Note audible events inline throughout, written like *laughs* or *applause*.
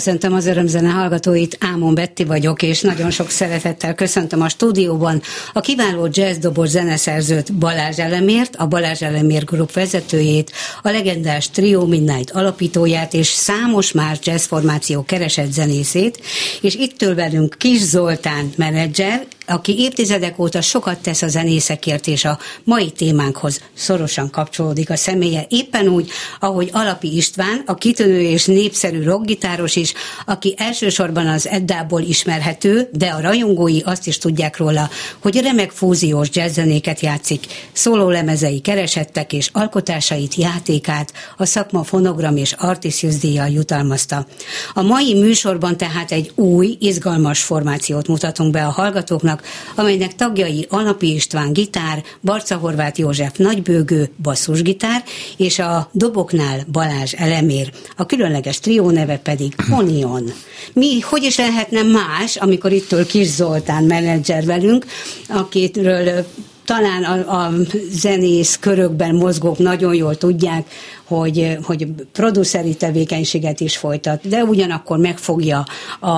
Köszöntöm az örömzene hallgatóit, Ámon Betti vagyok, és nagyon sok szeretettel köszöntöm a stúdióban a kiváló jazzdobos zeneszerzőt Balázs Elemért, a Balázs Elemér Group vezetőjét, a legendás Trio Midnight alapítóját, és számos más jazzformáció keresett zenészét, és itt től velünk Kis Zoltán menedzser, aki évtizedek óta sokat tesz a zenészekért, és a mai témánkhoz szorosan kapcsolódik a személye, éppen úgy, ahogy Alapi István, a kitűnő és népszerű rockgitáros is, aki elsősorban az Eddából ismerhető, de a rajongói azt is tudják róla, hogy remek fúziós jazzzenéket játszik, szólólemezei keresettek és alkotásait, játékát a szakma fonogram és Artisius díjjal jutalmazta. A mai műsorban tehát egy új, izgalmas formációt mutatunk be a hallgatóknak, amelynek tagjai Anapi István gitár, Barca Horváth József nagybőgő basszusgitár, és a doboknál Balázs Elemér. A különleges trió neve pedig Onion. Mi, hogy is lehetne más, amikor ittől Kis Zoltán menedzser velünk, akitről talán a, a zenész körökben mozgók nagyon jól tudják, hogy, hogy produceri tevékenységet is folytat, de ugyanakkor megfogja a,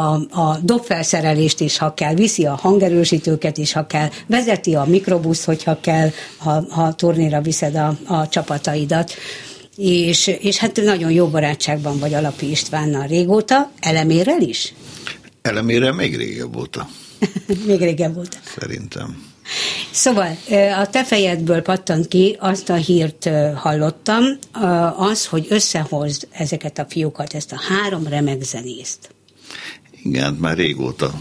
a dobfelszerelést is, ha kell, viszi a hangerősítőket is, ha kell, vezeti a mikrobusz, hogyha kell, ha, ha turnéra viszed a, a csapataidat és, és hát nagyon jó barátságban vagy Alapi Istvánnal régóta, elemérel is? Elemére még régebb óta. *laughs* még régebb óta. Szerintem. Szóval a te fejedből pattant ki, azt a hírt hallottam, az, hogy összehozd ezeket a fiúkat, ezt a három remek zenészt. Igen, hát már régóta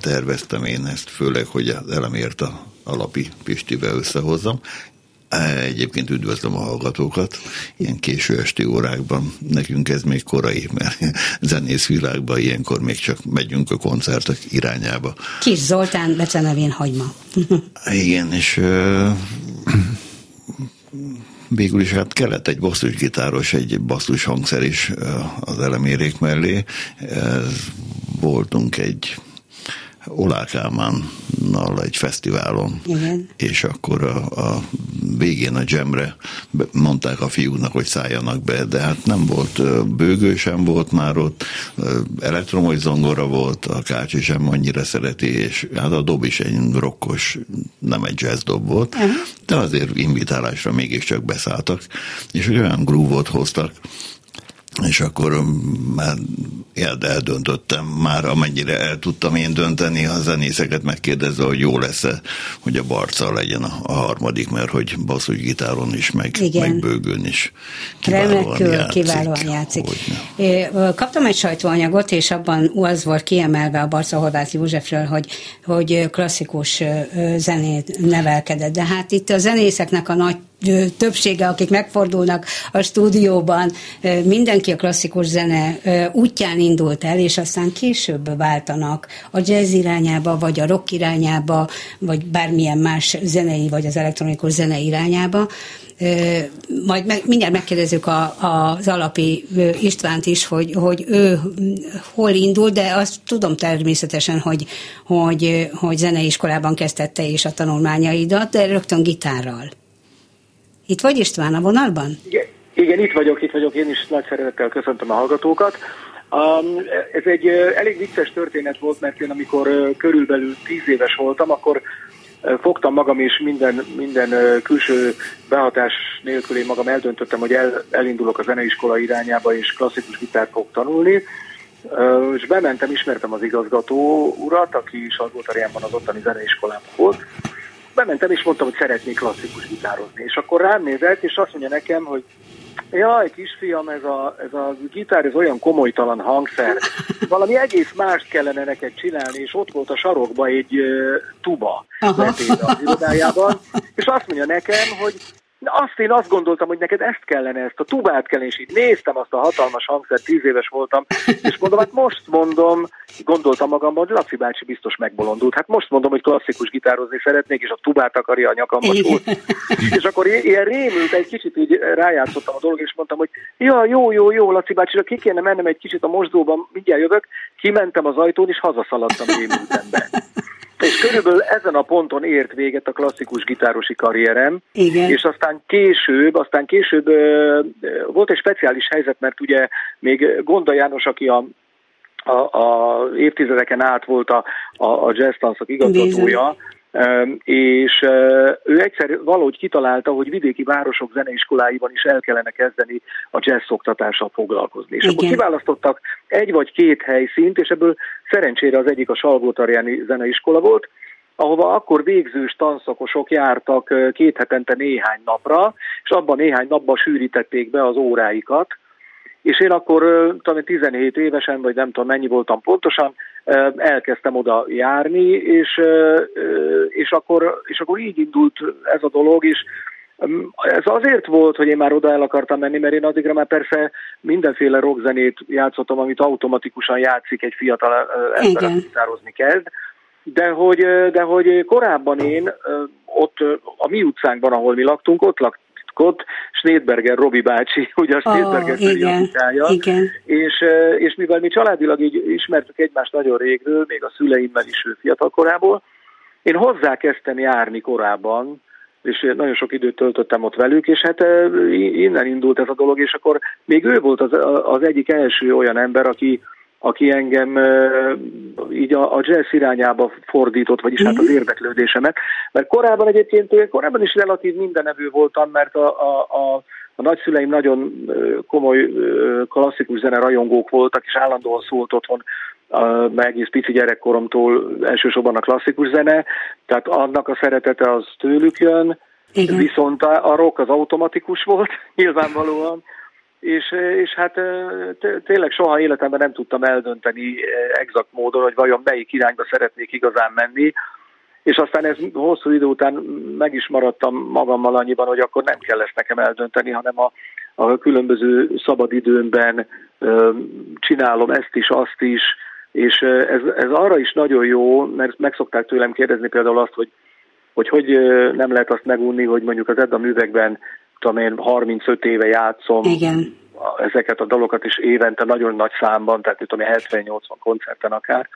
terveztem én ezt, főleg, hogy elemért a alapi Pistivel összehozzam. Egyébként üdvözlöm a hallgatókat, ilyen késő esti órákban. Nekünk ez még korai, mert zenész világban ilyenkor még csak megyünk a koncertek irányába. Kis Zoltán, becenevén hagyma. *laughs* Igen, és végül is hát kellett egy basszusgitáros, egy basszus hangszer is az elemérék mellé. Voltunk egy Olák Álmánnal egy fesztiválon, Igen. és akkor a, a végén a jamre mondták a fiúknak, hogy szálljanak be, de hát nem volt bőgő sem volt már ott, elektromos zongora volt, a Kácsi sem annyira szereti, és hát a dob is egy rokkos, nem egy jazz dob volt, de azért invitálásra mégiscsak beszálltak, és olyan groove hoztak, és akkor um, már eldöntöttem, már amennyire el tudtam én dönteni a zenészeket megkérdezve, hogy jó lesz-e, hogy a Barca legyen a, harmadik, mert hogy gitáron is, meg, Igen. meg bőgőn is kiválóan Remekül, játszik. Kiválóan játszik. Kaptam egy sajtóanyagot, és abban az volt kiemelve a Barca Horváth Józsefről, hogy, hogy klasszikus zenét nevelkedett. De hát itt a zenészeknek a nagy többsége, akik megfordulnak a stúdióban, mindenki a klasszikus zene útján indult el, és aztán később váltanak a jazz irányába, vagy a rock irányába, vagy bármilyen más zenei, vagy az elektronikus zene irányába. Majd meg, mindjárt megkérdezzük a, az alapi Istvánt is, hogy, hogy ő hol indul, de azt tudom természetesen, hogy, hogy, hogy zeneiskolában kezdette is a tanulmányaidat, de rögtön gitárral. Itt vagy István a vonalban? Igen, igen, itt vagyok, itt vagyok. Én is nagy szeretettel köszöntöm a hallgatókat. Um, ez egy uh, elég vicces történet volt, mert én amikor uh, körülbelül tíz éves voltam, akkor fogtam magam, és minden, minden külső behatás nélkül én magam eldöntöttem, hogy el, elindulok a zeneiskola irányába, és klasszikus gitárt fog tanulni. És bementem, ismertem az igazgató urat, aki is az volt a az ottani zeneiskolában volt, bementem és mondtam, hogy szeretnék klasszikus gitározni. És akkor rám nézett, és azt mondja nekem, hogy Jaj, kisfiam, ez a, ez a gitár, ez olyan komolytalan hangszer. Valami egész mást kellene neked csinálni, és ott volt a sarokba egy uh, tuba az irodájában, és azt mondja nekem, hogy azt én azt gondoltam, hogy neked ezt kellene, ezt a tubát kellene, és így néztem azt a hatalmas hangszert, tíz éves voltam, és mondom, hát most mondom, gondoltam magamban, hogy Laci bácsi biztos megbolondult. Hát most mondom, hogy klasszikus gitározni szeretnék, és a tubát akarja a nyakamba És akkor ilyen rémült, egy kicsit így rájátszottam a dolog, és mondtam, hogy ja, jó, jó, jó, Laci bácsi, ki kéne mennem egy kicsit a mosdóban, mindjárt jövök, kimentem az ajtón, és hazaszaladtam rémültembe. Körülbelül ezen a ponton ért véget a klasszikus gitárosi karrierem, Igen. és aztán később, aztán később volt egy speciális helyzet, mert ugye még Gonda János, aki a a, a évtizedeken át volt a, a, a jazz tanszak igazgatója, és ő egyszer valahogy kitalálta, hogy vidéki városok zeneiskoláiban is el kellene kezdeni a jazz szoktatással foglalkozni. És Igen. akkor kiválasztottak egy vagy két helyszínt, és ebből szerencsére az egyik a Salgótarjáni zeneiskola volt, ahova akkor végzős tanszakosok jártak két hetente néhány napra, és abban néhány napban sűrítették be az óráikat, és én akkor talán 17 évesen, vagy nem tudom mennyi voltam pontosan, elkezdtem oda járni, és, és, akkor, és akkor így indult ez a dolog, és ez azért volt, hogy én már oda el akartam menni, mert én addigra már persze mindenféle rockzenét játszottam, amit automatikusan játszik egy fiatal ember, aki gitározni kezd, de hogy, de hogy korábban én ott a mi utcánkban, ahol mi laktunk, ott lak, ott Schneidberger Robi bácsi, *laughs* ugye a Schneidberger oh, igen, igen. És, és mivel mi családilag így ismertük egymást nagyon régről, még a szüleimmel is ő fiatal korából, én hozzá kezdtem járni korábban, és nagyon sok időt töltöttem ott velük, és hát innen indult ez a dolog, és akkor még ő volt az, az egyik első olyan ember, aki, aki engem így a, a jazz irányába fordított, vagyis hát az mhm. érdeklődésemet. Mert korábban egyébként, korábban is relatív mindenevő voltam, mert a, a, a a nagyszüleim nagyon komoly klasszikus zene rajongók voltak, és állandóan szólt otthon meg egész pici gyerekkoromtól elsősorban a klasszikus zene, tehát annak a szeretete az tőlük jön, Igen. viszont a rock az automatikus volt, *laughs* nyilvánvalóan, és, és hát tényleg soha életemben nem tudtam eldönteni exakt módon, hogy vajon melyik irányba szeretnék igazán menni, és aztán ez hosszú idő után meg is maradtam magammal annyiban, hogy akkor nem kell ezt nekem eldönteni, hanem a, a különböző szabadidőmben csinálom ezt is, azt is, és ez, ez arra is nagyon jó, mert meg szokták tőlem kérdezni például azt, hogy hogy, hogy nem lehet azt megunni, hogy mondjuk az Edda művekben tudom én, 35 éve játszom Igen. ezeket a dalokat is évente nagyon nagy számban, tehát tudom 70-80 koncerten akár.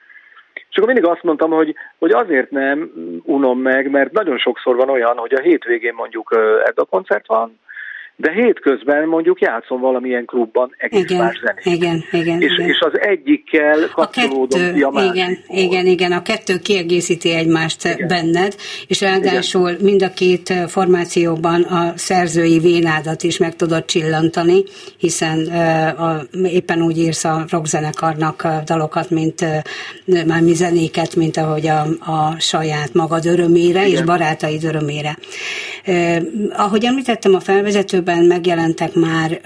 És akkor mindig azt mondtam, hogy, hogy azért nem unom meg, mert nagyon sokszor van olyan, hogy a hétvégén mondjuk Edda koncert van, de hétközben mondjuk játszom valamilyen klubban egész igen, más zenét. Igen, igen, és, igen. és az egyikkel kapcsolódom a kettő, a igen, igen, igen, a kettő kiegészíti egymást igen. benned, és ráadásul igen. mind a két formációban a szerzői vénádat is meg tudod csillantani, hiszen uh, a, éppen úgy írsz a rockzenekarnak dalokat, mint már mi zenéket, mint ahogy a, a saját magad örömére igen. és barátaid örömére. Uh, ahogy említettem a felvezetőben, évben megjelentek már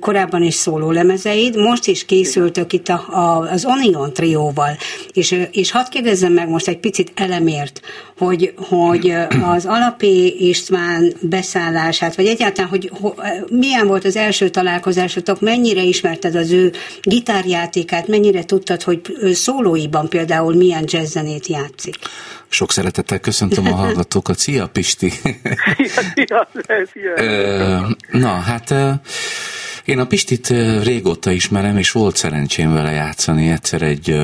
korábban is szóló lemezeid, most is készültök itt a, a, az Onion trióval, és, és hadd kérdezzem meg most egy picit elemért, hogy, hogy az Alapé István beszállását, vagy egyáltalán, hogy, hogy milyen volt az első találkozásotok, mennyire ismerted az ő gitárjátékát, mennyire tudtad, hogy szólóiban például milyen jazzzenét játszik? Sok szeretettel köszöntöm a hallgatókat. Szia, Pisti! Szia, szia, szia. Na, hát én a Pistit régóta ismerem, és volt szerencsém vele játszani egyszer egy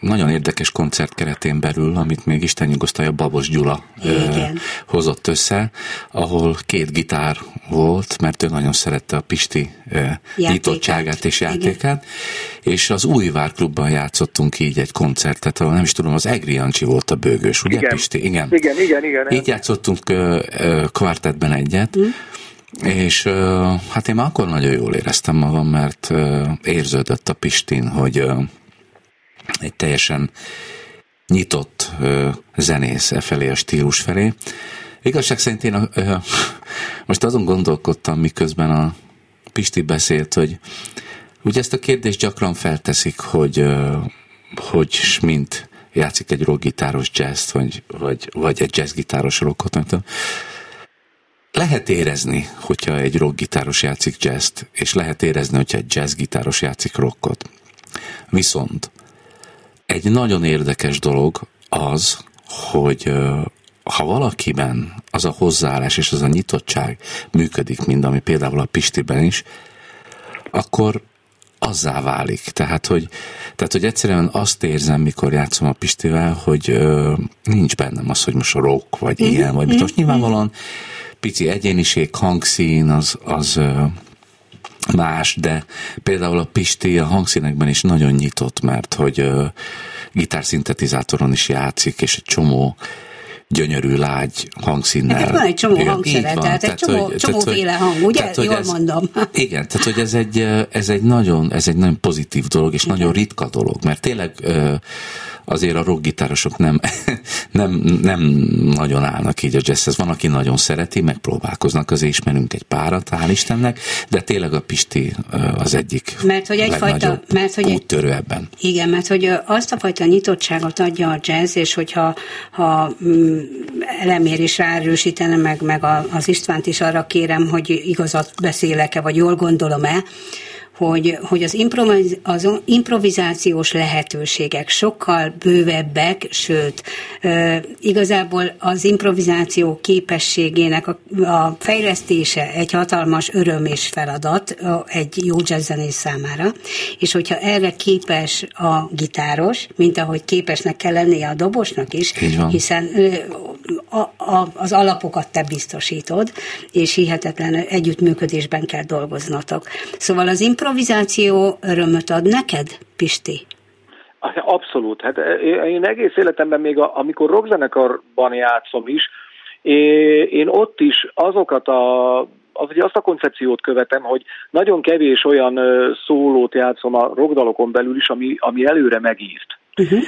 nagyon érdekes koncert keretén belül, amit még Isten nyugosztalja Babos Gyula Igen. hozott össze, ahol két gitár volt, mert ő nagyon szerette a Pisti nyitottságát és játékát, Igen. és az Új Klubban játszottunk így egy koncertet, ahol nem is tudom, az Egri Jancsi volt a bőgős, ugye igen. Pisti? Igen. Igen, igen, igen. Így játszottunk kvartetben egyet, mm. És hát én már akkor nagyon jól éreztem magam, mert érződött a Pistin, hogy egy teljesen nyitott ö, zenész e felé, a stílus felé. Igazság szerint én ö, most azon gondolkodtam, miközben a Pisti beszélt, hogy ugye ezt a kérdést gyakran felteszik, hogy, ö, hogy mint játszik egy rockgitáros jazz vagy, vagy, vagy egy jazzgitáros rockot, nem tudom. Lehet érezni, hogyha egy rockgitáros játszik jazz és lehet érezni, hogyha egy jazzgitáros játszik rockot. Viszont egy nagyon érdekes dolog az, hogy ha valakiben az a hozzáállás és az a nyitottság működik, mint ami például a Pistiben is, akkor azzá válik. Tehát hogy, tehát, hogy egyszerűen azt érzem, mikor játszom a Pistivel, hogy ö, nincs bennem az, hogy most rock, vagy mm-hmm. ilyen, vagy most nyilvánvalóan pici egyéniség, hangszín, az, az ö, más, de például a Pisti a hangszínekben is nagyon nyitott, mert hogy uh, gitárszintetizátoron is játszik, és egy csomó gyönyörű, lágy hangszínnel. Hát van egy csomó hangszere, tehát egy csomó, hogy, csomóféle hang, ugye? Tehát, Jól ez, mondom. *laughs* Igen, tehát hogy ez egy, ez egy nagyon, ez egy nagyon pozitív dolog, és igen. nagyon ritka dolog, mert tényleg azért a rockgitárosok nem, *laughs* nem, nem nagyon állnak így a jazzhez. Van, aki nagyon szereti, megpróbálkoznak, azért ismerünk egy párat, hál' Istennek, de tényleg a Pisti az egyik mert hogy egyfajta, mert hogy úttörő ebben. Igen, mert hogy azt a fajta nyitottságot adja a jazz, és hogyha ha mm, elemér is ráerősítene, meg, meg az Istvánt is arra kérem, hogy igazat beszélek-e, vagy jól gondolom-e, hogy, hogy az, improviz, az improvizációs lehetőségek sokkal bővebbek, sőt, igazából az improvizáció képességének a, a fejlesztése egy hatalmas öröm és feladat egy jó jazzzenész számára, és hogyha erre képes a gitáros, mint ahogy képesnek kell lennie a dobosnak is, hiszen a, a, az alapokat te biztosítod, és hihetetlen együttműködésben kell dolgoznatok. Szóval az improvizáció örömöt ad neked, Pisti? Abszolút. Hát én egész életemben még, a, amikor rockzenekarban játszom is, én ott is azokat a az ugye azt a koncepciót követem, hogy nagyon kevés olyan szólót játszom a rogdalokon belül is, ami, ami előre megírt. Uh-huh.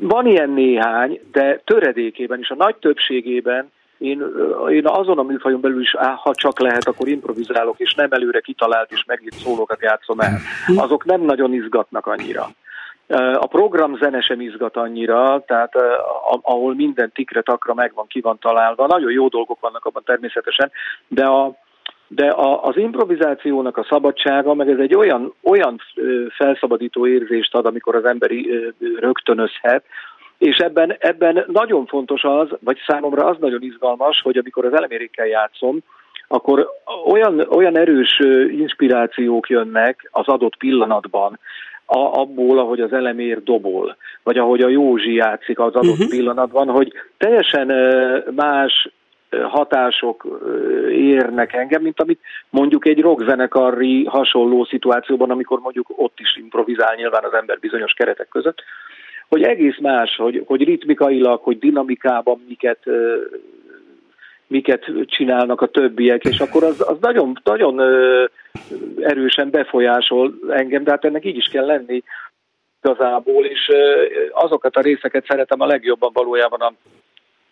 Van ilyen néhány, de töredékében is, a nagy többségében én, én azon a műfajon belül is, ha csak lehet, akkor improvizálok, és nem előre kitalált és megírt szólókat játszom el. Azok nem nagyon izgatnak annyira. A program zene sem izgat annyira, tehát ahol minden tikre takra meg van, ki van találva. Nagyon jó dolgok vannak abban természetesen, de a, de a, az improvizációnak a szabadsága, meg ez egy olyan, olyan felszabadító érzést ad, amikor az emberi rögtönözhet, és ebben, ebben nagyon fontos az, vagy számomra az nagyon izgalmas, hogy amikor az elemérékkel játszom, akkor olyan, olyan erős inspirációk jönnek az adott pillanatban, a, abból, ahogy az elemér dobol, vagy ahogy a Józsi játszik az adott uh-huh. pillanatban, hogy teljesen más hatások érnek engem, mint amit mondjuk egy rockzenekari hasonló szituációban, amikor mondjuk ott is improvizál nyilván az ember bizonyos keretek között, hogy egész más, hogy, hogy ritmikailag, hogy dinamikában miket miket csinálnak a többiek, és akkor az, az nagyon, nagyon erősen befolyásol engem, de hát ennek így is kell lenni igazából, és azokat a részeket szeretem a legjobban valójában a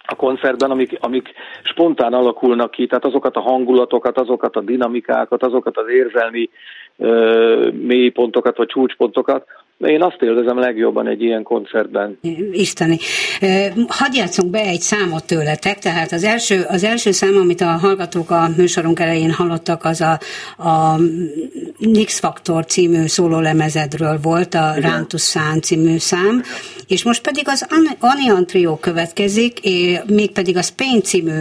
a koncertben, amik, amik spontán alakulnak ki, tehát azokat a hangulatokat, azokat a dinamikákat, azokat az érzelmi ö, mélypontokat vagy csúcspontokat, én azt élvezem legjobban egy ilyen koncertben. Isteni. Hadd játszunk be egy számot tőletek, tehát az első, az első szám, amit a hallgatók a műsorunk elején hallottak, az a, a Nix Factor című szólólemezedről volt, a Rántus Szán című szám, és most pedig az Anian Trio következik, mégpedig a Spain című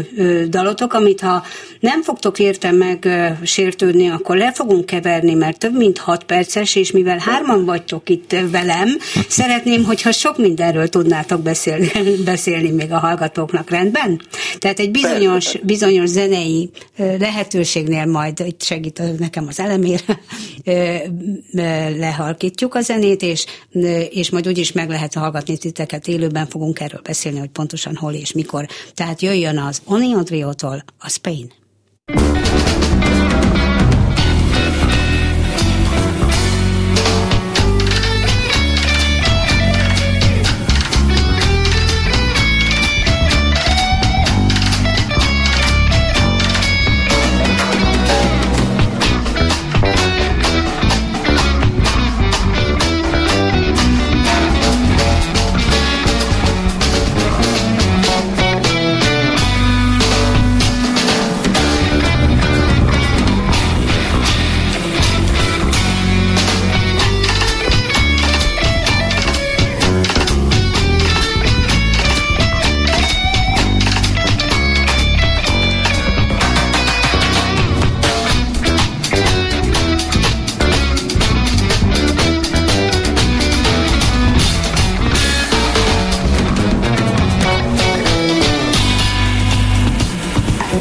dalotok, amit ha nem fogtok érte meg sértődni, akkor le fogunk keverni, mert több mint 6 perces, és mivel hárman vagytok itt velem, szeretném, hogyha sok mindenről tudnátok beszélni, *laughs* beszélni még a hallgatóknak, rendben? Tehát egy bizonyos, bizonyos zenei lehetőségnél majd itt segít nekem az elemére, *laughs* lehalkítjuk a zenét, és, és majd úgyis meg lehet hallgatni titeket élőben, fogunk erről beszélni, hogy pontosan hol és mikor. Tehát jöjjön az Onion Trio-tól a Spain.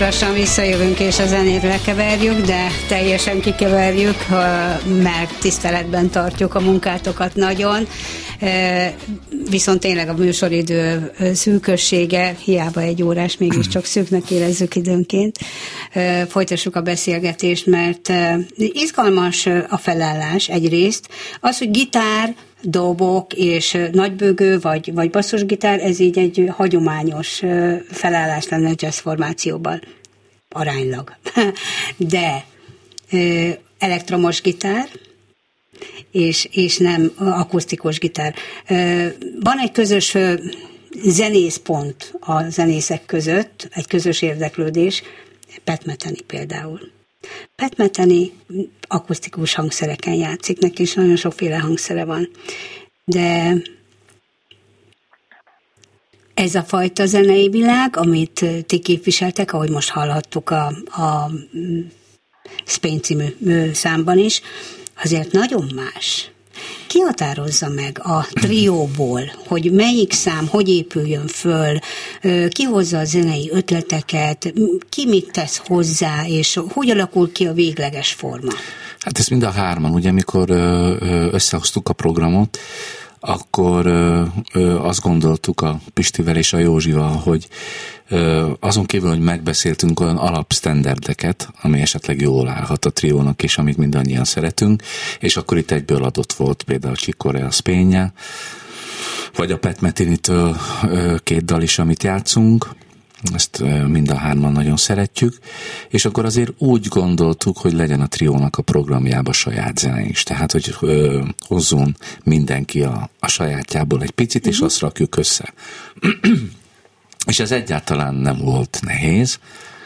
szép lassan visszajövünk és a zenét lekeverjük, de teljesen kikeverjük, mert tiszteletben tartjuk a munkátokat nagyon. Viszont tényleg a műsoridő szűkössége, hiába egy órás, mégiscsak szűknek érezzük időnként. Folytassuk a beszélgetést, mert izgalmas a felállás egyrészt. Az, hogy gitár, dobok és nagybőgő vagy, vagy basszusgitár, ez így egy hagyományos felállás lenne a jazz formációban, aránylag. *laughs* De elektromos gitár, és, és nem akusztikus gitár. Van egy közös zenészpont a zenészek között, egy közös érdeklődés, Petmeteni például. Petmeteni akusztikus hangszereken játszik, neki is nagyon sokféle hangszere van. De ez a fajta zenei világ, amit ti képviseltek, ahogy most hallhattuk a, a Spain című számban is, azért nagyon más. Ki határozza meg a trióból, hogy melyik szám hogy épüljön föl, ki hozza a zenei ötleteket, ki mit tesz hozzá, és hogy alakul ki a végleges forma? Hát ez mind a hárman, ugye, amikor összehoztuk a programot, akkor ö, azt gondoltuk a Pistivel és a Józsival, hogy azon kívül, hogy megbeszéltünk olyan alapsztenderdeket, ami esetleg jól állhat a triónak, és amit mindannyian szeretünk, és akkor itt egyből adott volt például Csikkorea Spénye, vagy a Pet Metinitől két dal is, amit játszunk, ezt mind a hárman nagyon szeretjük, és akkor azért úgy gondoltuk, hogy legyen a triónak a programjába saját zene is, tehát hogy ö, hozzon mindenki a, a sajátjából egy picit, uh-huh. és mhm. azt rakjuk össze. És ez egyáltalán nem volt nehéz,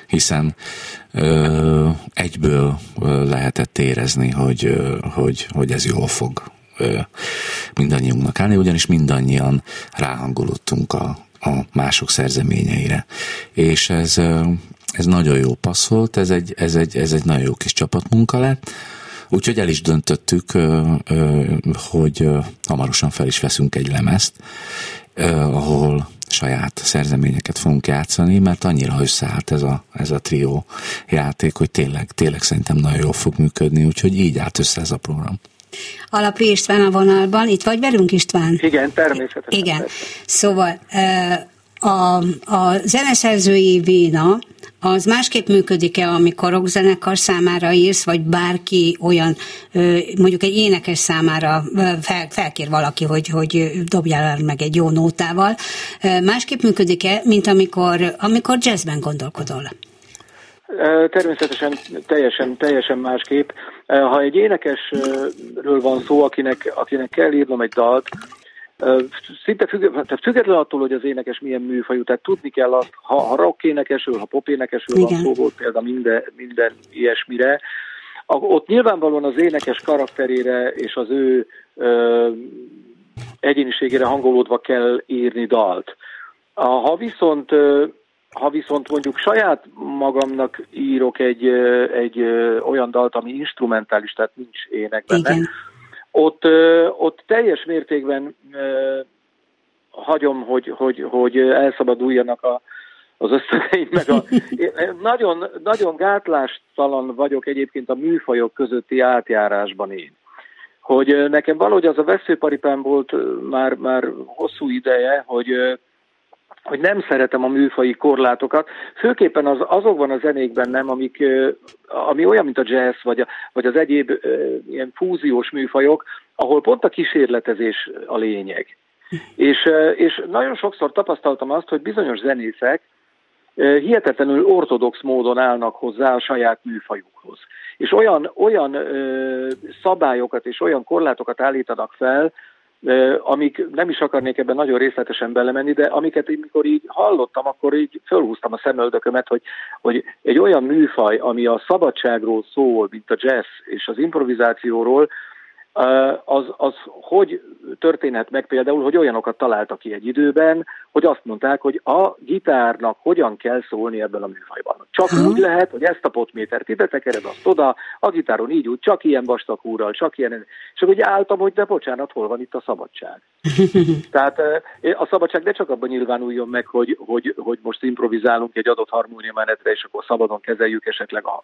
hiszen ö, egyből lehetett érezni, hogy, ö, hogy, hogy ez jól fog ö, mindannyiunknak állni, ugyanis mindannyian ráhangolódtunk a, a mások szerzeményeire. És ez, ez nagyon jó passzolt, ez egy, ez, egy, ez egy nagyon jó kis csapatmunka lett, úgyhogy el is döntöttük, hogy hamarosan fel is veszünk egy lemezt, ahol saját szerzeményeket fogunk játszani, mert annyira összeállt ez a, ez a trió játék, hogy tényleg, tényleg szerintem nagyon jól fog működni, úgyhogy így állt össze ez a program. Alapri István a vonalban. Itt vagy velünk, István? Igen, természetesen. Igen. Persze. Szóval a, a zeneszerzői véna az másképp működik-e, amikor rockzenekar számára írsz, vagy bárki olyan, mondjuk egy énekes számára fel, felkér valaki, hogy, hogy dobjál meg egy jó nótával. Másképp működik-e, mint amikor, amikor jazzben gondolkodol? Természetesen teljesen, teljesen másképp. Ha egy énekesről van szó, akinek, akinek kell írnom egy dalt, szinte független, független attól, hogy az énekes milyen műfajú, tehát tudni kell azt, ha, ha rock énekesről, ha pop énekesről Igen. van szó, volt példa minden, minden ilyesmire, ott nyilvánvalóan az énekes karakterére és az ő ö, egyéniségére hangolódva kell írni dalt. Ha viszont ha viszont mondjuk saját magamnak írok egy, egy olyan dalt, ami instrumentális, tehát nincs ének benne, Igen. Ott, ott teljes mértékben hagyom, hogy, hogy, hogy elszabaduljanak a, az összegeim, meg a, *laughs* nagyon, nagyon gátlástalan vagyok egyébként a műfajok közötti átjárásban én. Hogy nekem valahogy az a veszőparipám volt már, már hosszú ideje, hogy hogy nem szeretem a műfai korlátokat, főképpen az, azokban a zenékben nem, amik, ami olyan, mint a jazz, vagy, a, vagy az egyéb ilyen fúziós műfajok, ahol pont a kísérletezés a lényeg. És, és nagyon sokszor tapasztaltam azt, hogy bizonyos zenészek hihetetlenül ortodox módon állnak hozzá a saját műfajukhoz. És olyan, olyan szabályokat és olyan korlátokat állítanak fel, amik nem is akarnék ebben nagyon részletesen belemenni, de amiket én mikor így hallottam, akkor így fölhúztam a szemöldökömet, hogy, hogy egy olyan műfaj, ami a szabadságról szól, mint a jazz és az improvizációról, az, az hogy történhet meg például, hogy olyanokat találtak ki egy időben, hogy azt mondták, hogy a gitárnak hogyan kell szólni ebben a műfajban. Csak hmm. úgy lehet, hogy ezt a potmétert ide tekered, azt oda, a gitáron így úgy, csak ilyen vastag úrral, csak ilyen... És akkor úgy álltam, hogy de bocsánat, hol van itt a szabadság. *laughs* Tehát a szabadság ne csak abban nyilvánuljon meg, hogy, hogy, hogy most improvizálunk egy adott harmóniamenetre, és akkor szabadon kezeljük esetleg a,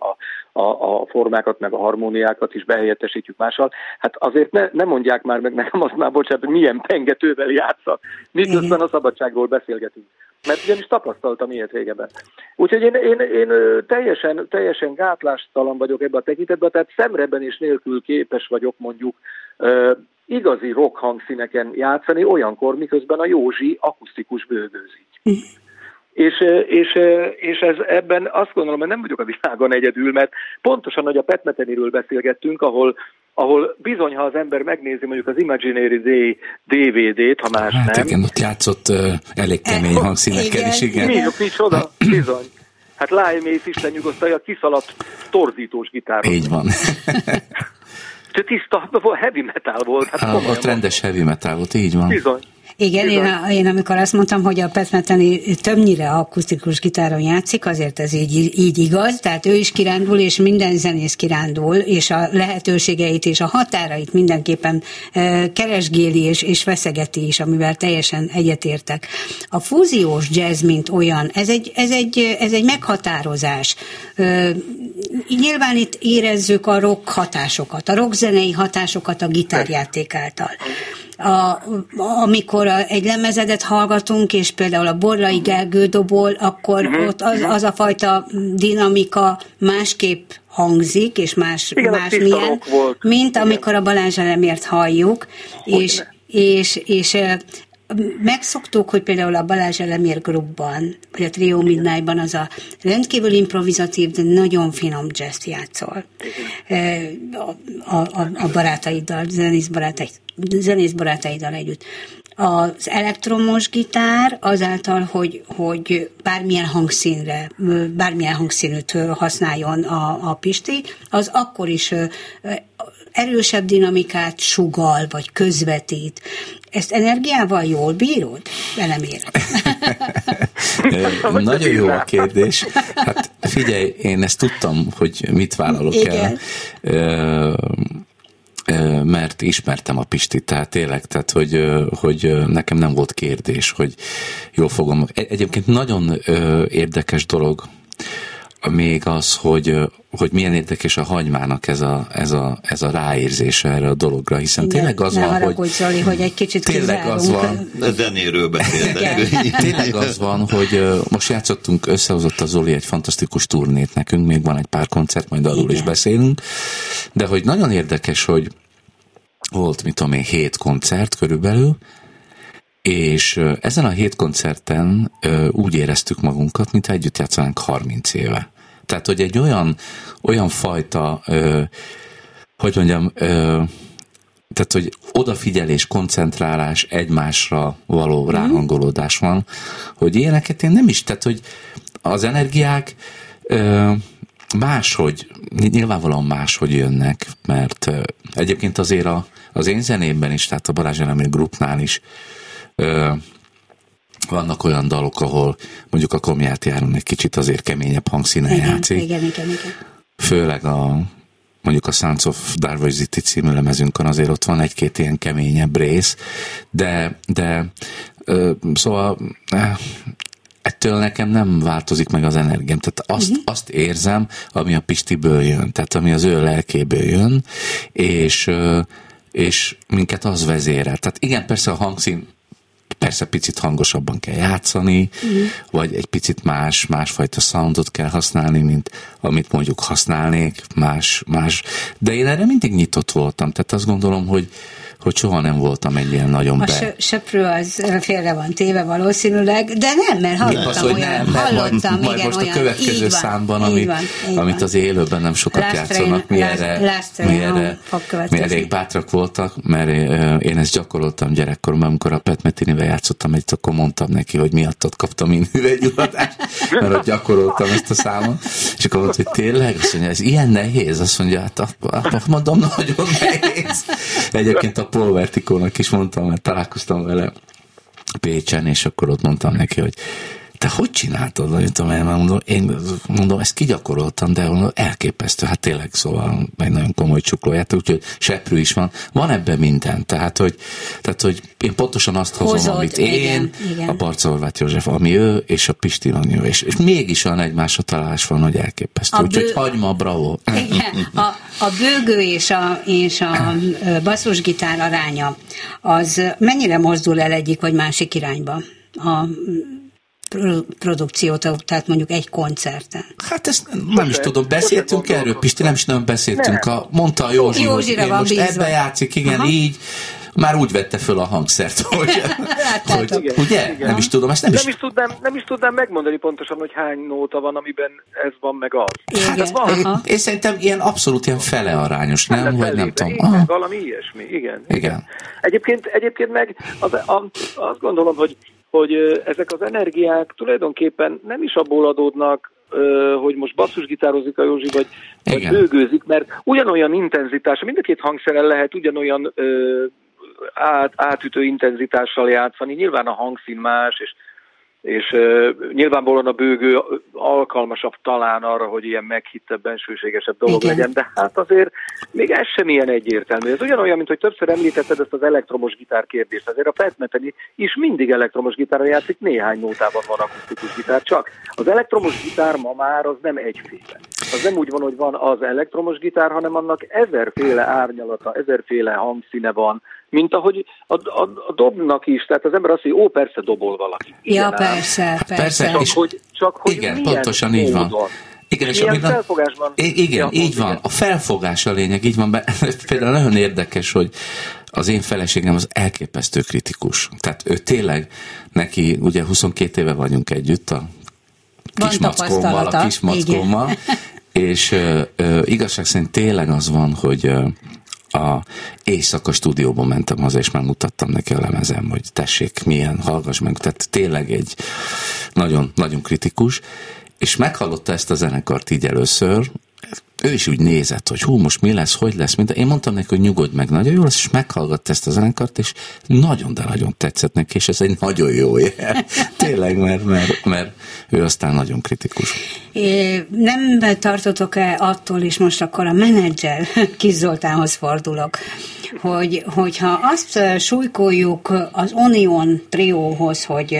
a, a, a formákat, meg a harmóniákat is behelyettesítjük mással. Hát azért ne, ne mondják már meg nekem azt már, bocsánat, hogy milyen pengetővel játszak. Miközben a szabadságról beszélgetünk. Mert ugyanis tapasztaltam ilyet régebben. Úgyhogy én, én, én teljesen, teljesen gátlástalan vagyok ebben a tekintetben, tehát szemreben és nélkül képes vagyok mondjuk igazi rock hangszíneken játszani olyankor, miközben a Józsi akusztikus bőgőzik. És, és, és ez, ebben azt gondolom, hogy nem vagyok a világon egyedül, mert pontosan, hogy a Petmeteniről beszélgettünk, ahol, ahol bizony, ha az ember megnézi mondjuk az Imaginary Day DVD-t, ha más hát nem. igen, ott játszott uh, elég kemény *laughs* eh, hangszínekkel is, igen. Mi, micsoda, *clears throat* bizony. Hát Lyle Mace Isten nyugosztalja, kiszaladt torzítós gitáron. Így van. *laughs* tiszta heavy metal volt. Hát a, ott rendes heavy metal volt, így van. Bizony. Igen, én, én amikor azt mondtam, hogy a Petmeteni többnyire akusztikus gitáron játszik, azért ez így, így igaz, tehát ő is kirándul, és minden zenész kirándul, és a lehetőségeit és a határait mindenképpen e, keresgéli és, és veszegeti is, amivel teljesen egyetértek. A fúziós jazz, mint olyan, ez egy, ez egy, ez egy meghatározás. E, nyilván itt érezzük a rock hatásokat, a rockzenei hatásokat a gitárjáték által a, amikor a, egy lemezedet hallgatunk, és például a Borlai Gergő dobol, akkor uh-huh. ott az, az a fajta dinamika másképp hangzik, és más, Igen, más milyen, volt. mint Igen. amikor a Balázs Elemért halljuk, Hogyne. és, és, és megszoktuk, hogy például a Balázs Elemér grupban, vagy a Trio Midnightban az a rendkívül improvizatív, de nagyon finom jazz játszol. A, a, a barátaiddal, zenész, barátaid, zenész barátaiddal együtt. Az elektromos gitár azáltal, hogy, hogy bármilyen hangszínre, bármilyen hangszínűt használjon a, a Pisti, az akkor is erősebb dinamikát sugal, vagy közvetít. Ezt energiával jól bírod? Velem *laughs* Nagyon jó a kérdés. Hát figyelj, én ezt tudtam, hogy mit vállalok Igen. el mert ismertem a Pistit, tehát tényleg, tehát hogy, hogy nekem nem volt kérdés, hogy jól fogom. Egyébként nagyon érdekes dolog, még az, hogy, hogy milyen érdekes a hagymának ez a, ez a, ez a ráérzése erre a dologra, hiszen Igen, tényleg az van, hogy... Zoli, hogy egy kicsit tényleg az van... Zenéről beszéltek. tényleg az van, hogy most játszottunk, összehozott a Zoli egy fantasztikus turnét nekünk, még van egy pár koncert, majd arról Igen. is beszélünk, de hogy nagyon érdekes, hogy volt, mit tudom én, hét koncert körülbelül, és ezen a hét koncerten úgy éreztük magunkat, mint együtt játszanánk 30 éve. Tehát, hogy egy olyan, olyan fajta, hogy mondjam, tehát, hogy odafigyelés, koncentrálás, egymásra való mm. ráhangolódás van, hogy ilyeneket én nem is, tehát, hogy az energiák máshogy, nyilvánvalóan máshogy jönnek, mert egyébként azért a, az én zenében is, tehát a Balázs Elemér Grupnál is vannak olyan dalok, ahol mondjuk a komját járon egy kicsit azért keményebb hangszínen igen, játszik. Igen, igen, igen. Főleg a mondjuk a Sons of Diversity című lemezünkön azért ott van egy-két ilyen keményebb rész, de, de ö, szóval ettől nekem nem változik meg az energiám. Tehát azt, uh-huh. azt érzem, ami a Pistiből jön, tehát ami az ő lelkéből jön, és, és minket az vezérel. Tehát igen, persze a hangszín persze picit hangosabban kell játszani, uh-huh. vagy egy picit más, másfajta soundot kell használni, mint amit mondjuk használnék, más, más. De én erre mindig nyitott voltam, tehát azt gondolom, hogy hogy soha nem voltam egy ilyen nagyon a be. A söprő az félre van téve valószínűleg, de nem, mert hallottam az, hogy olyan, nem, hallottam, majd, majd igen, most olyan, a következő így számban, van, ami, van, amit van. az élőben nem sokat last játszanak, mi erre, last, mi erre, mi elég bátrak voltak, mert én ezt gyakoroltam gyerekkoromban, amikor a Pet Metinivel játszottam egy, akkor mondtam neki, hogy miattad kaptam én hüvelygyulladást, mert ott gyakoroltam ezt a számot, és akkor volt, hogy tényleg, azt mondja, ez ilyen nehéz, azt mondja, hát mondom, nagyon nehéz. Egyébként a Paul Vertikónak is mondtam, mert találkoztam vele Pécsen, és akkor ott mondtam neki, hogy te hogy csináltad? Nem tudom, én mondom, én mondom, ezt kigyakoroltam, de mondom, elképesztő, hát tényleg, szóval egy nagyon komoly csuklóját, úgyhogy seprű is van. Van ebben minden, tehát hogy, tehát, hogy én pontosan azt hozom, Hozod, amit én, igen, igen. a Barca József, ami ő, és a Pisti Lanyó, és, és mégis olyan egymásra találás van, hogy elképesztő. A úgyhogy bő... hagyma, bravo. Igen, a, a bőgő és a, és a basszusgitár aránya, az mennyire mozdul el egyik vagy másik irányba? A produkciót, tehát mondjuk egy koncerten? Hát ezt nem is tudom, beszéltünk erről, Pisti, nem is nem beszéltünk. A, mondta a Józsi, Józsira hogy én most ebbe játszik, igen, Aha. így, már úgy vette föl a hangszert, *laughs* hogy, hogy igen, ugye? Igen. Nem is tudom, ezt nem, nem is... is tudnám, nem is tudnám megmondani pontosan, hogy hány nóta van, amiben ez van, meg az. Hát, igen. van. Én szerintem ilyen abszolút ilyen fele arányos, nem? Hát, vagy nem tudom. Igen. Valami ilyesmi, igen. Igen. Egyébként, egyébként meg az, a, azt gondolom, hogy hogy ezek az energiák tulajdonképpen nem is abból adódnak, hogy most basszusgitározik a Józsi, vagy, vagy bőgőzik, mert ugyanolyan intenzitása, mind a két hangszerrel lehet ugyanolyan át, átütő intenzitással játszani. Nyilván a hangszín más, és és uh, nyilvánvalóan a bőgő alkalmasabb talán arra, hogy ilyen meghittebb, bensőségesebb dolog Igen. legyen, de hát azért még ez sem ilyen egyértelmű. Ez ugyanolyan, mint hogy többször említetted ezt az elektromos gitár kérdést. Azért a Petmeteni is mindig elektromos gitárra játszik, néhány nótában van akusztikus gitár, csak az elektromos gitár ma már az nem egyféle. Az nem úgy van, hogy van az elektromos gitár, hanem annak ezerféle árnyalata, ezerféle hangszíne van, mint ahogy a, a, a dobnak is, tehát az ember azt mondja, ó, persze dobol valaki. Igen, ja, persze, hát persze. persze. Csak, és hogy, csak hogy igen, pontosan így van. Igen, és Milyen felfogásban? Igen, ja, így van. Igen. A felfogás a lényeg, így van. *laughs* Például nagyon érdekes, hogy az én feleségem az elképesztő kritikus. Tehát ő tényleg, neki ugye 22 éve vagyunk együtt a kismackommal, a kismackommal, és ö, ö, igazság szerint tényleg az van, hogy ö, a éjszaka stúdióban mentem haza, és már mutattam neki a lemezem, hogy tessék, milyen, hallgass meg. Tehát tényleg egy nagyon, nagyon kritikus, és meghallotta ezt a zenekart így először, ő is úgy nézett, hogy hú, most mi lesz, hogy lesz, mint én mondtam neki, hogy nyugodj meg, nagyon jó lesz, és meghallgatta ezt a zenekart, és nagyon, de nagyon tetszett neki, és ez egy nagyon jó jel. *laughs* Tényleg, mert, mert, mert ő aztán nagyon kritikus. É, nem tartotok-e attól is most akkor a menedzser *laughs* Kis Zoltánhoz fordulok, hogy, hogyha azt súlykoljuk az Onion trióhoz, hogy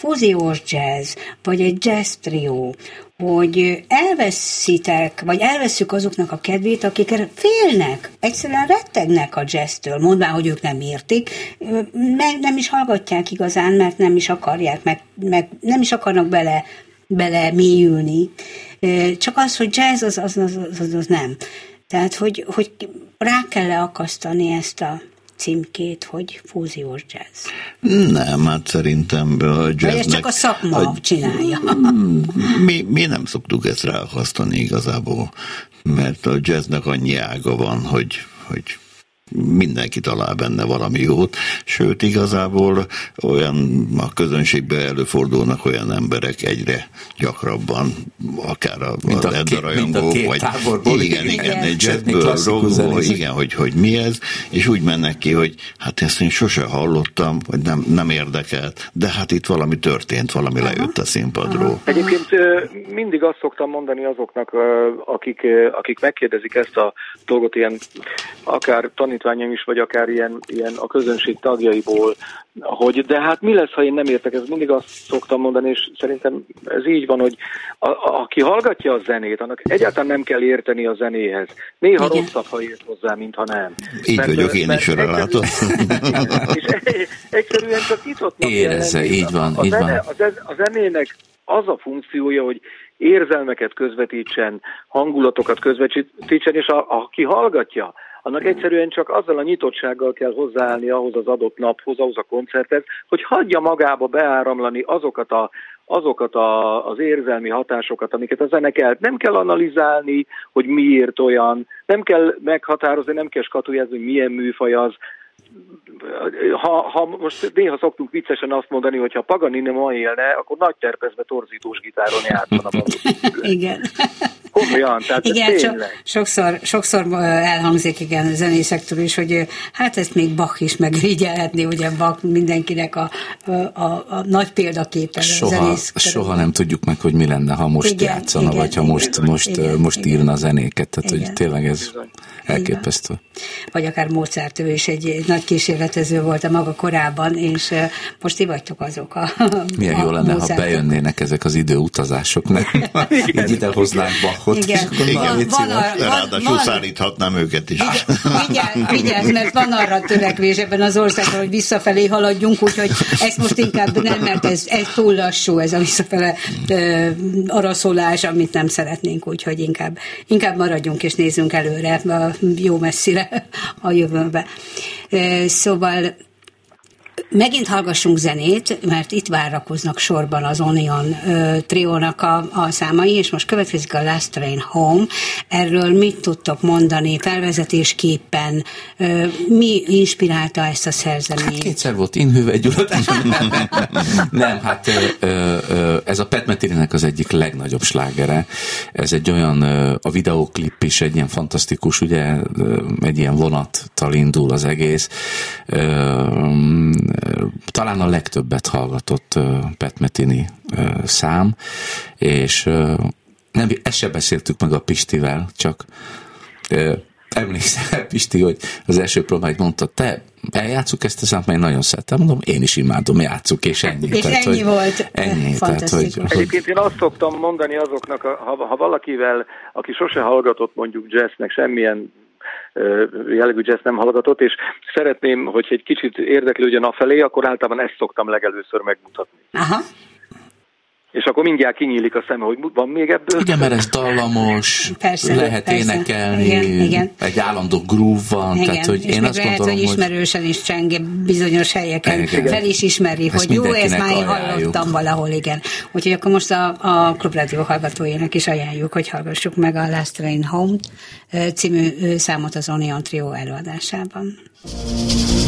fúziós jazz, vagy egy jazz trió, hogy elveszítek, vagy elveszük azoknak a kedvét, akik félnek, egyszerűen rettegnek a jazztől, mondván, hogy ők nem értik, meg nem is hallgatják igazán, mert nem is akarják, meg, meg nem is akarnak bele, bele mélyülni. Csak az, hogy jazz, az, az, az, az, az nem. Tehát, hogy, hogy rá kell leakasztani ezt a címkét, hogy fúziós jazz? Nem, hát szerintem a jazznek... Vagy csak a szakma a, csinálja? Mi, mi nem szoktuk ezt ráakasztani igazából, mert a jazznek annyi ága van, hogy, hogy mindenki talál benne valami jót, sőt igazából olyan a közönségben előfordulnak olyan emberek egyre gyakrabban, akár a, mint a, a rajongó, vagy táborból, igen, igen, igen, egy jazzből rogó, igen, hogy, hogy mi ez, és úgy mennek ki, hogy hát ezt én sose hallottam, vagy nem, nem érdekelt, de hát itt valami történt, valami Aha. lejött a színpadról. Egyébként mindig azt szoktam mondani azoknak, akik, akik megkérdezik ezt a dolgot, ilyen akár tanít tanítványaim is, vagy akár ilyen, ilyen a közönség tagjaiból, hogy de hát mi lesz, ha én nem értek, ez mindig azt szoktam mondani, és szerintem ez így van, hogy a, a, aki hallgatja a zenét, annak egyáltalán nem kell érteni a zenéhez. Néha Igen. rosszabb, ha ért hozzá, mint ha nem. Így mert, vagyok én is, öröm látom. *laughs* És egyszerűen csak nyitottnak Érezze, így van, a, így zene, van. A zenének az a funkciója, hogy érzelmeket közvetítsen, hangulatokat közvetítsen, és a, aki hallgatja, annak egyszerűen csak azzal a nyitottsággal kell hozzáállni ahhoz az adott naphoz, ahhoz a koncerthez, hogy hagyja magába beáramlani azokat a azokat a, az érzelmi hatásokat, amiket a zene kell. Nem kell analizálni, hogy miért olyan, nem kell meghatározni, nem kell skatujázni, hogy milyen műfaj az, ha, ha most néha szoktunk viccesen azt mondani, hogy ha Paganini ma élne, akkor nagy terpezve torzítós gitáron játszana. *laughs* Igen. Komolyan, tehát igen, so, sokszor, sokszor elhangzik igen a zenészektől is, hogy hát ezt még Bach is megrigyelhetni, ugye Bach mindenkinek a, a, a nagy példaképe. Soha, soha nem tudjuk meg, hogy mi lenne, ha most igen, játszana, igen, vagy ha igen, most, most, igen, most igen, írna zenéket, tehát igen. hogy tényleg ez elképesztő. Vagy akár Mozart, ő is egy nagy kísérletező volt a maga korában, és most ti vagytok azok a Milyen a jó lenne, Mozart. ha bejönnének ezek az időutazások, nem? Így idehoznánk Bachot. Igen. Igen. Van, van, van, Ráadásul van, szállíthatnám őket is. Igen, igen, *laughs* mert van arra törekvés ebben az országban, hogy visszafelé haladjunk, úgyhogy ezt most inkább nem, mert ez, ez túl lassú, ez a visszafele araszolás, amit nem szeretnénk, úgyhogy inkább, inkább maradjunk és nézzünk előre, jó messzire a jövőbe. Szóval Megint hallgassunk zenét, mert itt várakoznak sorban az Onion ö, triónak a, a számai, és most következik a Last Train Home. Erről mit tudtok mondani felvezetésképpen? Ö, mi inspirálta ezt a szerzeményt? Hát kétszer volt Inhőve egy *laughs* Nem, hát ö, ö, ez a Pat Metininek az egyik legnagyobb slágere. Ez egy olyan, a videóklip is egy ilyen fantasztikus, ugye egy ilyen vonattal indul az egész. Ö, talán a legtöbbet hallgatott Pet Metini szám, és nem, ezt sem beszéltük meg a Pistivel, csak emlékszel, Pisti, hogy az első próbáid mondta, te eljátszuk ezt a számot, mert én nagyon szeretem, mondom, én is imádom, játszuk, és ennyi. És tehát, ennyi hogy, volt. Ennyi, tehát, hogy, Egyébként én azt szoktam mondani azoknak, ha, ha valakivel, aki sose hallgatott mondjuk jazznek semmilyen jellegű jazz nem hallgatott, és szeretném, hogy egy kicsit érdeklődjön a felé, akkor általában ezt szoktam legelőször megmutatni. Aha. És akkor mindjárt kinyílik a szeme, hogy van még ebből. Igen, mert ez dallamos, persze, lehet persze. énekelni, igen, igen. egy állandó groove van. Igen, tehát, hogy és én azt lehet, gondolom, hogy ismerősen is csenge bizonyos helyeken, igen. fel is ismeri, ezt hogy jó, ezt már én hallottam valahol, igen. Úgyhogy akkor most a, a Klubrádió hallgatóinak is ajánljuk, hogy hallgassuk meg a Last Train Home című számot az Onion Trio előadásában. És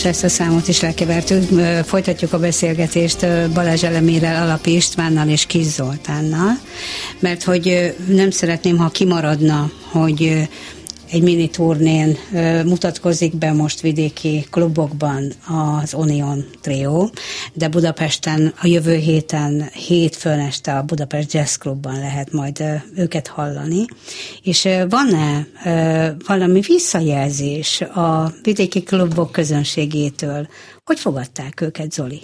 sajnos ezt a számot is lekevertük. Folytatjuk a beszélgetést Balázs Elemérel, Alapi Istvánnal és Kis Zoltánnal, mert hogy nem szeretném, ha kimaradna, hogy egy mini turnén mutatkozik be most vidéki klubokban az Union Trio, de Budapesten a jövő héten hétfőn este a Budapest Jazz Clubban lehet majd őket hallani. És van-e valami visszajelzés a vidéki klubok közönségétől? Hogy fogadták őket, Zoli?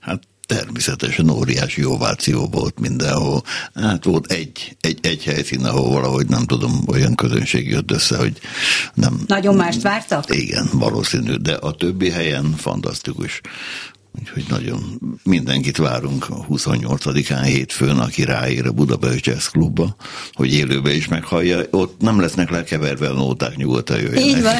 Hát természetesen óriási ováció volt mindenhol. Hát volt egy, egy, egy helyszín, ahol valahogy nem tudom, olyan közönség jött össze, hogy nem... Nagyon mást vártak? Igen, valószínű, de a többi helyen fantasztikus. Úgyhogy nagyon mindenkit várunk a 28-án hétfőn, aki ráér a Budapest Jazz Klubba, hogy élőbe is meghallja. Ott nem lesznek lekeverve a nóták, nyugodtan jöjjenek. Így van.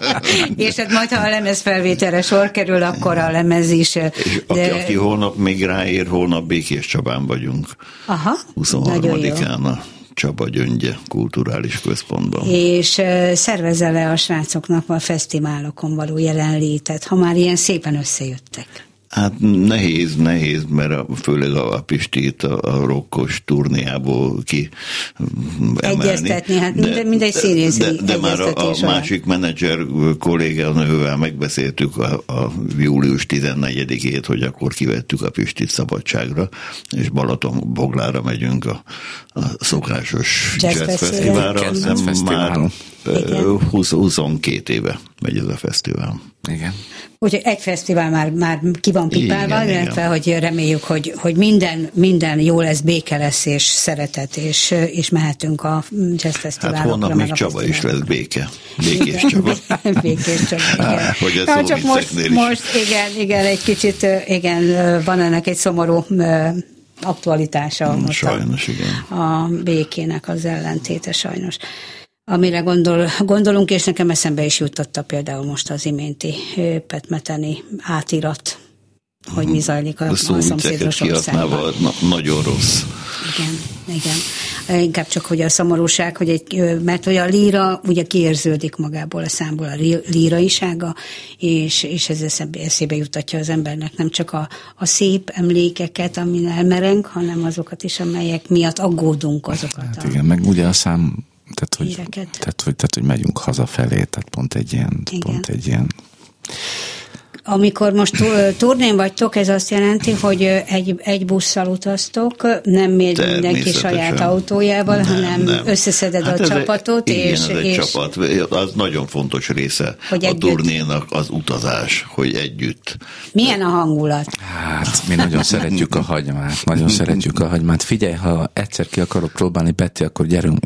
*laughs* és hát majd, ha a lemez felvételre sor kerül, akkor a lemez is. És de... aki, aki holnap még ráér, holnap Békés Csabán vagyunk. Aha, 23-án a Csaba Gyöngye kulturális központban. És szervezel-e a srácoknak a fesztiválokon való jelenlétet, ha már ilyen szépen összejöttek? Hát nehéz, nehéz, mert a, főleg a, Pistit a, a rokkos turnéából ki emelni. Egyeztetni, hát de, minden, mindegy színész De, de, már a, a másik menedzser kolléganővel megbeszéltük a, a július 14-ét, hogy akkor kivettük a Pistit szabadságra, és Balaton Boglára megyünk a, a szokásos jazz, jazz fesztiválra. Már 20, 22 éve megy ez a fesztivál. Igen. Úgyhogy egy fesztivál már, már ki van pipálva, igen, illetve igen. hogy reméljük, hogy, hogy minden, minden jó lesz, béke lesz, és szeretet, és, és mehetünk a jazz fesztiválokra. Hát holnap még Csaba is lesz béke. Békés Csaba. *laughs* Békés Csaba, igen. hogy ez ja, csak most, is. most, igen, igen, egy kicsit, igen, van ennek egy szomorú aktualitása. Hmm, sajnos, a, igen. A békének az ellentéte sajnos amire gondol, gondolunk, és nekem eszembe is jutotta például most az iménti petmeteni átirat, hogy mi zajlik a, a, a szomszédos országban. Na, nagyon rossz. Igen, igen. Inkább csak, hogy a szomorúság, hogy egy, mert hogy a líra ugye kiérződik magából a számból a líraisága, és, és ez eszébe, eszébe jutatja az embernek nem csak a, a szép emlékeket, amin elmereng, hanem azokat is, amelyek miatt aggódunk azokat. Hát a... igen, meg ugye a szám tehát, hogy, tehát, hogy, tehát, hogy megyünk hazafelé, tehát pont egy ilyen, Igen. pont egy ilyen amikor most turnén vagytok, ez azt jelenti, hogy egy, egy busszal utaztok, nem még mindenki saját autójával, nem, hanem nem. összeszeded hát a csapatot. Egy, és, igen, ez és, egy csapat. Az nagyon fontos része hogy a együtt. turnénak az utazás, hogy együtt. Milyen a hangulat? Hát, mi nagyon szeretjük a hagymát, nagyon szeretjük a hagymát. Figyelj, ha egyszer ki akarok próbálni, Betty, akkor gyerünk,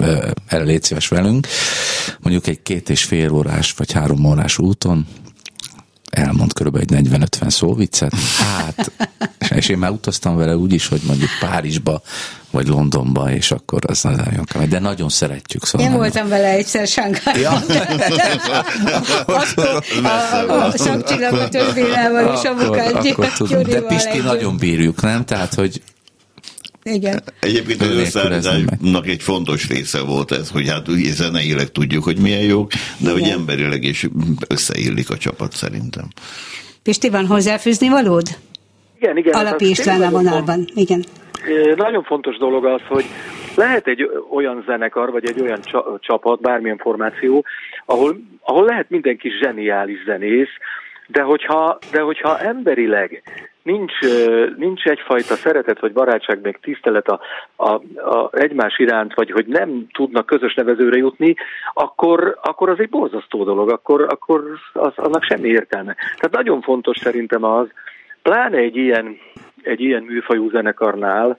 erre légy szíves velünk. Mondjuk egy két és fél órás vagy három órás úton, elmond körülbelül egy 40-50 szó viccet. Hát, és én már utaztam vele úgy is, hogy mondjuk Párizsba, vagy Londonba, és akkor az nagyon kemény. De nagyon szeretjük. Szóval én nagyon... voltam vele egyszer Sánkhájban. Ja. a, a szakcsillagot Özbélával és a Bukát De Pisti nagyon bírjuk, nem? Tehát, hogy igen. Egyébként az összeállításnak egy fontos része volt ez, hogy hát ugye zeneileg tudjuk, hogy milyen jók, de Igen. hogy emberileg is összeillik a csapat szerintem. Pisti, van hozzáfűzni valód? Igen, igen. Alapi István a vonalban. Igen. Nagyon fontos dolog az, hogy lehet egy olyan zenekar, vagy egy olyan csapat, bármilyen formáció, ahol, ahol lehet mindenki zseniális zenész, de hogyha, de hogyha emberileg nincs, nincs egyfajta szeretet vagy barátság, meg tisztelet a, a, a egymás iránt, vagy hogy nem tudnak közös nevezőre jutni, akkor, akkor az egy borzasztó dolog, akkor, akkor az, annak semmi értelme. Tehát nagyon fontos szerintem az, pláne egy ilyen, egy ilyen műfajú zenekarnál,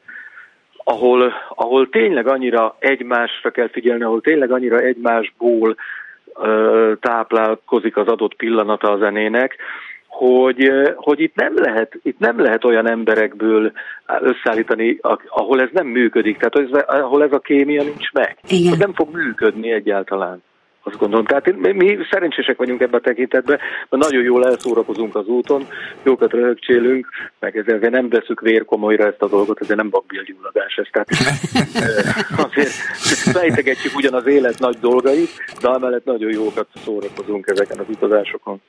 ahol, ahol tényleg annyira egymásra kell figyelni, ahol tényleg annyira egymásból táplálkozik az adott pillanata a zenének, hogy, hogy itt, nem lehet, itt nem lehet olyan emberekből összeállítani, ahol ez nem működik, tehát ez, ahol ez a kémia nincs meg. Igen. Nem fog működni egyáltalán. Azt gondolom. Tehát mi, mi szerencsések vagyunk ebben a tekintetben, mert nagyon jól elszórakozunk az úton, jókat röhögcsélünk, meg ezzel nem veszük vérkomolyra ezt a dolgot, ezért nem bakbélgyulladás ez. Tehát *laughs* azért fejtegetjük ugyan az élet nagy dolgait, de amellett nagyon jókat szórakozunk ezeken az utazásokon.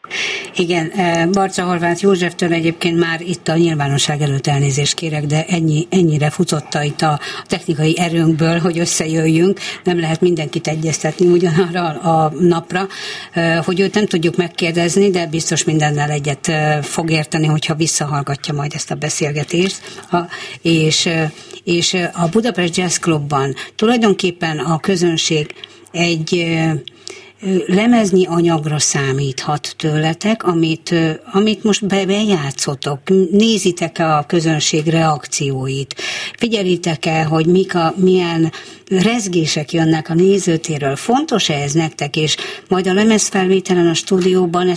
Igen, Barca Horváth Józseftől egyébként már itt a nyilvánosság előtt elnézést kérek, de ennyi, ennyire futotta itt a technikai erőnkből, hogy összejöjjünk, nem lehet mindenkit egyeztetni ugyanarra a napra, hogy őt nem tudjuk megkérdezni, de biztos mindennel egyet fog érteni, hogyha visszahallgatja majd ezt a beszélgetést. És, és a Budapest Jazz Clubban tulajdonképpen a közönség egy lemezni anyagra számíthat tőletek, amit, amit most be, bejátszotok? Nézitek-e a közönség reakcióit? Figyelitek-e, hogy mik a, milyen rezgések jönnek a nézőtéről? Fontos-e ez nektek, és majd a lemezfelvételen a stúdióban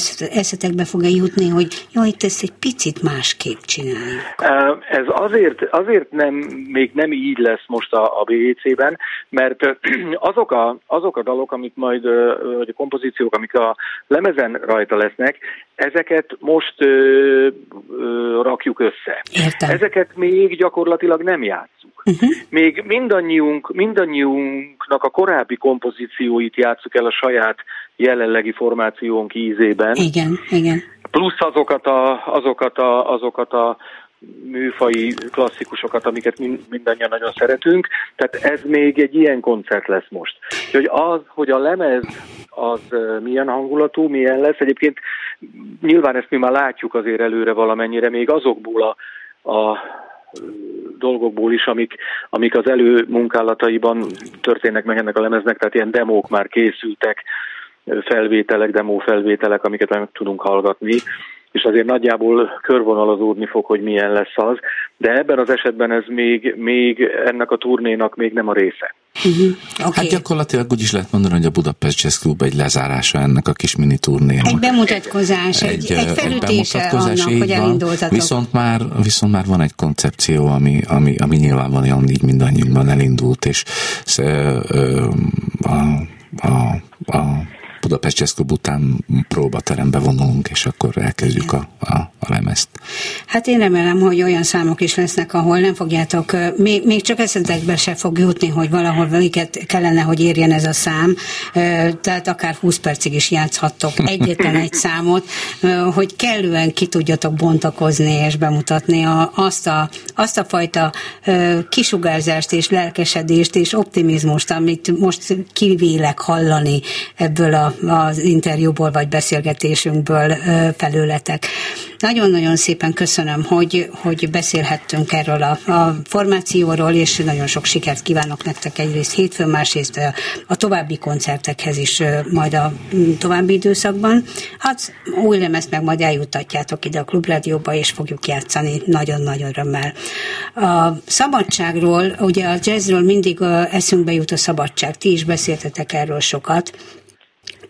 eszetekbe fog-e jutni, hogy jó, itt ezt egy picit másképp csináljuk? Ez azért, azért nem, még nem így lesz most a, a BEC-ben, mert *clears throat* azok a, azok a dalok, amik majd vagy a kompozíciók, amik a lemezen rajta lesznek, ezeket most ö, ö, rakjuk össze. Értem. Ezeket még gyakorlatilag nem játszuk. Uh-huh. Még mindannyiunk, mindannyiunknak a korábbi kompozícióit játszuk el a saját jelenlegi formációnk ízében. Igen, igen. Plusz azokat a, azokat a, azokat a műfai klasszikusokat, amiket mindannyian nagyon szeretünk. Tehát ez még egy ilyen koncert lesz most. Úgyhogy az, hogy a lemez az milyen hangulatú, milyen lesz. Egyébként nyilván ezt mi már látjuk azért előre valamennyire, még azokból a, a dolgokból is, amik, amik az előmunkálataiban történnek meg ennek a lemeznek, tehát ilyen demók már készültek, felvételek, demo felvételek, amiket meg tudunk hallgatni és azért nagyjából körvonalazódni fog, hogy milyen lesz az, de ebben az esetben ez még, még ennek a turnénak még nem a része. Uh-huh. Okay. Hát gyakorlatilag úgy is lehet mondani, hogy a Budapest Jazz Club egy lezárása ennek a kis mini turnénak. Egy bemutatkozás, egy, egy, egy felütése egy annak, hogy elindultatok. Viszont már, viszont már van egy koncepció, ami, ami, ami nyilvánvalóan így mindannyiunkban elindult, és a, a, a Budapest Jazz Club után próbaterembe vonulunk, és akkor elkezdjük a, a, a lemezt. Hát én remélem, hogy olyan számok is lesznek, ahol nem fogjátok, még, még csak eszetekbe se fog jutni, hogy valahol veliket kellene, hogy érjen ez a szám, tehát akár 20 percig is játszhattok *laughs* egyetlen egy számot, hogy kellően ki tudjatok bontakozni és bemutatni a, azt, a, azt a fajta kisugárzást és lelkesedést és optimizmust, amit most kivélek hallani ebből a az interjúból vagy beszélgetésünkből felőletek. Nagyon-nagyon szépen köszönöm, hogy, hogy beszélhettünk erről a, a formációról, és nagyon sok sikert kívánok nektek egyrészt hétfőn, másrészt a, a további koncertekhez is majd a további időszakban. Hát új lemezt meg majd eljutatjátok ide a Klubrádióba, és fogjuk játszani nagyon-nagyon örömmel. A szabadságról, ugye a jazzről mindig eszünkbe jut a szabadság. Ti is beszéltetek erről sokat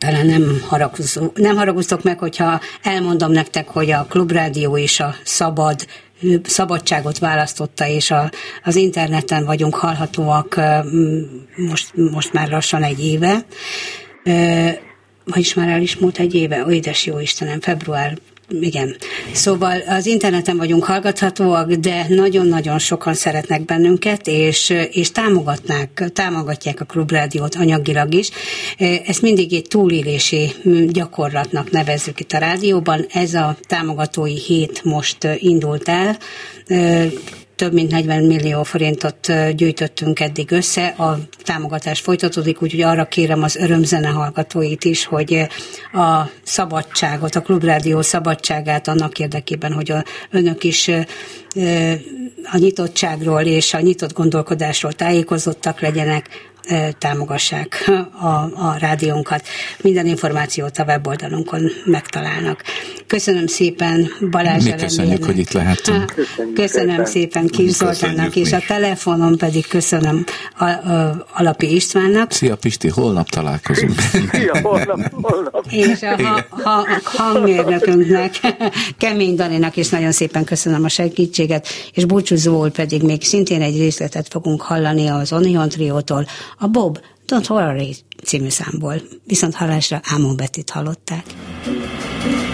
talán nem, haraguzó, nem haraguztok meg, hogyha elmondom nektek, hogy a Klubrádió és a szabad szabadságot választotta, és a, az interneten vagyunk hallhatóak most, most már lassan egy éve. Vagyis már el is múlt egy éve, ó, édes jó Istenem, február igen. Szóval az interneten vagyunk hallgathatóak, de nagyon-nagyon sokan szeretnek bennünket, és, és támogatnák, támogatják a klubrádiót anyagilag is. Ezt mindig egy túlélési gyakorlatnak nevezzük itt a rádióban. Ez a támogatói hét most indult el több mint 40 millió forintot gyűjtöttünk eddig össze, a támogatás folytatódik, úgyhogy arra kérem az örömzene hallgatóit is, hogy a szabadságot, a klubrádió szabadságát annak érdekében, hogy a, önök is a nyitottságról és a nyitott gondolkodásról tájékozottak legyenek, támogassák a, a rádiónkat. Minden információt a weboldalunkon megtalálnak. Köszönöm szépen Balázs Mi köszönjük, hogy itt lehetünk. Köszönjük köszönöm szépen Kis Zoltánnak, és a telefonon pedig köszönöm a, a, Alapi Istvánnak. Szia Pisti, holnap találkozunk. *laughs* Szia, holnap, holnap. És a ha, ha, hangmérnökünknek, Kemény Daninak is nagyon szépen köszönöm a segítséget, és Búcsúzóul pedig még szintén egy részletet fogunk hallani az Onion Triótól, a Bob Don't Worry című számból. Viszont hallásra Ámon Bettit hallották. Örömzene.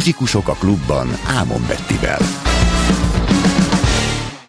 Muzsikusok a klubban Ámon Bettivel.